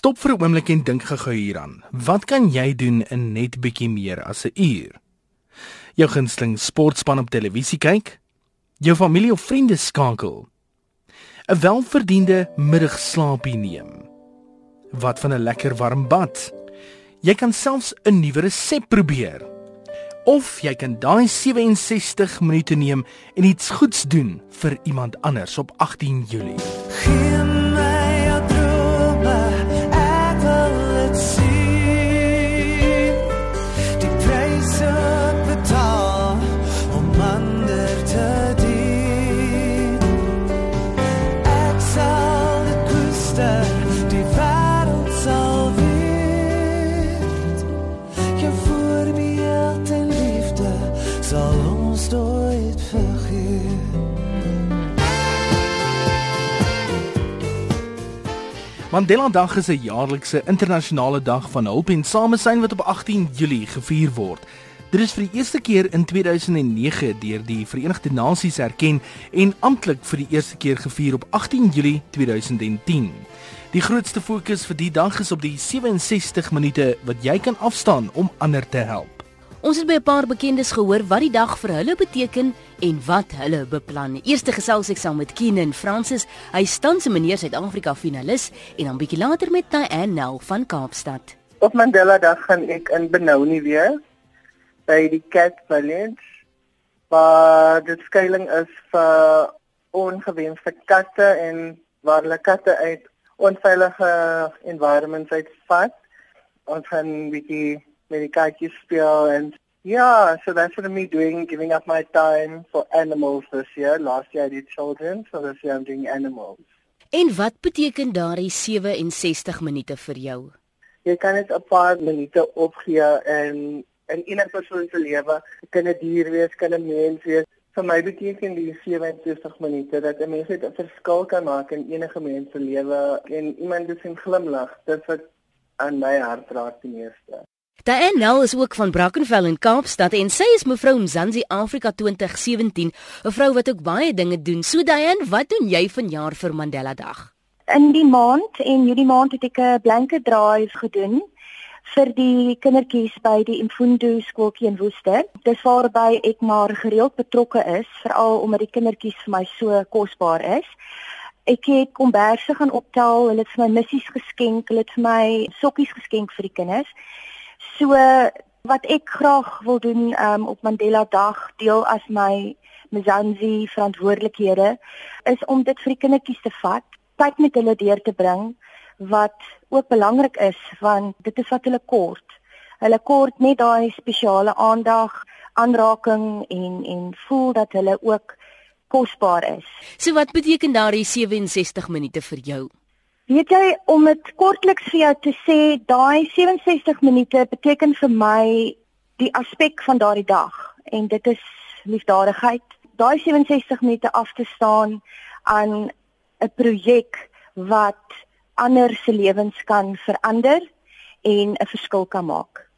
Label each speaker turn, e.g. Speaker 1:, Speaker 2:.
Speaker 1: Stop vir 'n oomblik en dink gou hieraan. Wat kan jy doen in net bietjie meer as 'n uur? Jou gunsteling sportspan op televisie kyk? Jou familie of vriende skakel? 'n Welverdiende middagslaapie neem? Wat van 'n lekker warm bad? Jy kan selfs 'n nuwe resep probeer. Of jy kan daai 67 minute neem en iets goeds doen vir iemand anders op 18 Julie. Geen Mandela Dag is 'n jaarlikse internasionale dag van hulp en samesyn wat op 18 Julie gevier word. Dit is vir die eerste keer in 2009 deur die Verenigde Nasies erken en amptelik vir die eerste keer gevier op 18 Julie 2010. Die grootste fokus vir die dag is op die 67 minute wat jy kan afstaan om ander te help.
Speaker 2: Ons het by 'n paar bekendes gehoor wat die dag vir hulle beteken en wat hulle beplan. Eerste gesels ek saam met Keenan Francis, hy staan se meneer Suid-Afrika finalis en dan bietjie later met Diane Nel van Kaapstad.
Speaker 3: Op Mandela Dag gaan ek in Benoni weer by die Cat Village. Maar dit skuilings is vir ongewenste katte en waar hulle katte uit onveilige environments uitvat. Ons gaan bietjie met die katjies speel en yeah, so that's what I'm doing, giving up my time for animals this year. Last year I did children, so this year I'm doing animals.
Speaker 2: En wat beteken daardie 67 minute vir jou?
Speaker 3: Jy kan net 'n paar minute opgee en in enige persoon se lewe, kan 'n dier wees, kan 'n mens wees. Vir my beteken die 67 minute dat 'n mens 'n verskil kan maak in enige mens se lewe en iemand dit sien glimlag. Dit wat aan my hart raak die meeste.
Speaker 2: Diane Nel is ook van Brackenfell in Kaapstad en sy is mevrou Mzansi Afrika 2017, 'n vrou wat ook baie dinge doen. So Diane, wat doen jy vanjaar vir Mandela Dag?
Speaker 4: In die maand en hierdie maand het ek 'n blanket drive gedoen vir die kindertjies by die Imfundo skooltjie in Woester. Dis waarby ek maar gereeld betrokke is, veral omdat die kindertjies vir my so kosbaar is. Ek het komberse gaan optel, hulle het vir my missies geskenk, hulle het vir my sokkies geskenk vir die kinders. So wat ek graag wil doen um, op Mandela Dag deel as my Mzansi verantwoordelikhede is om dit vir die kindertjies te vat, tyd met hulle deur te bring wat ook belangrik is want dit is wat hulle kort. Hulle kort net daai spesiale aandag, aanraking en en voel dat hulle ook kosbaar is.
Speaker 2: So wat beteken daardie 67 minute vir jou?
Speaker 4: Weet jy om dit kortliks vir jou te sê, daai 67 minute beteken vir my die aspek van daardie dag en dit is liefdadigheid. Daai 67 minute af te staan aan 'n projek wat ander se lewens kan verander en 'n verskil kan maak.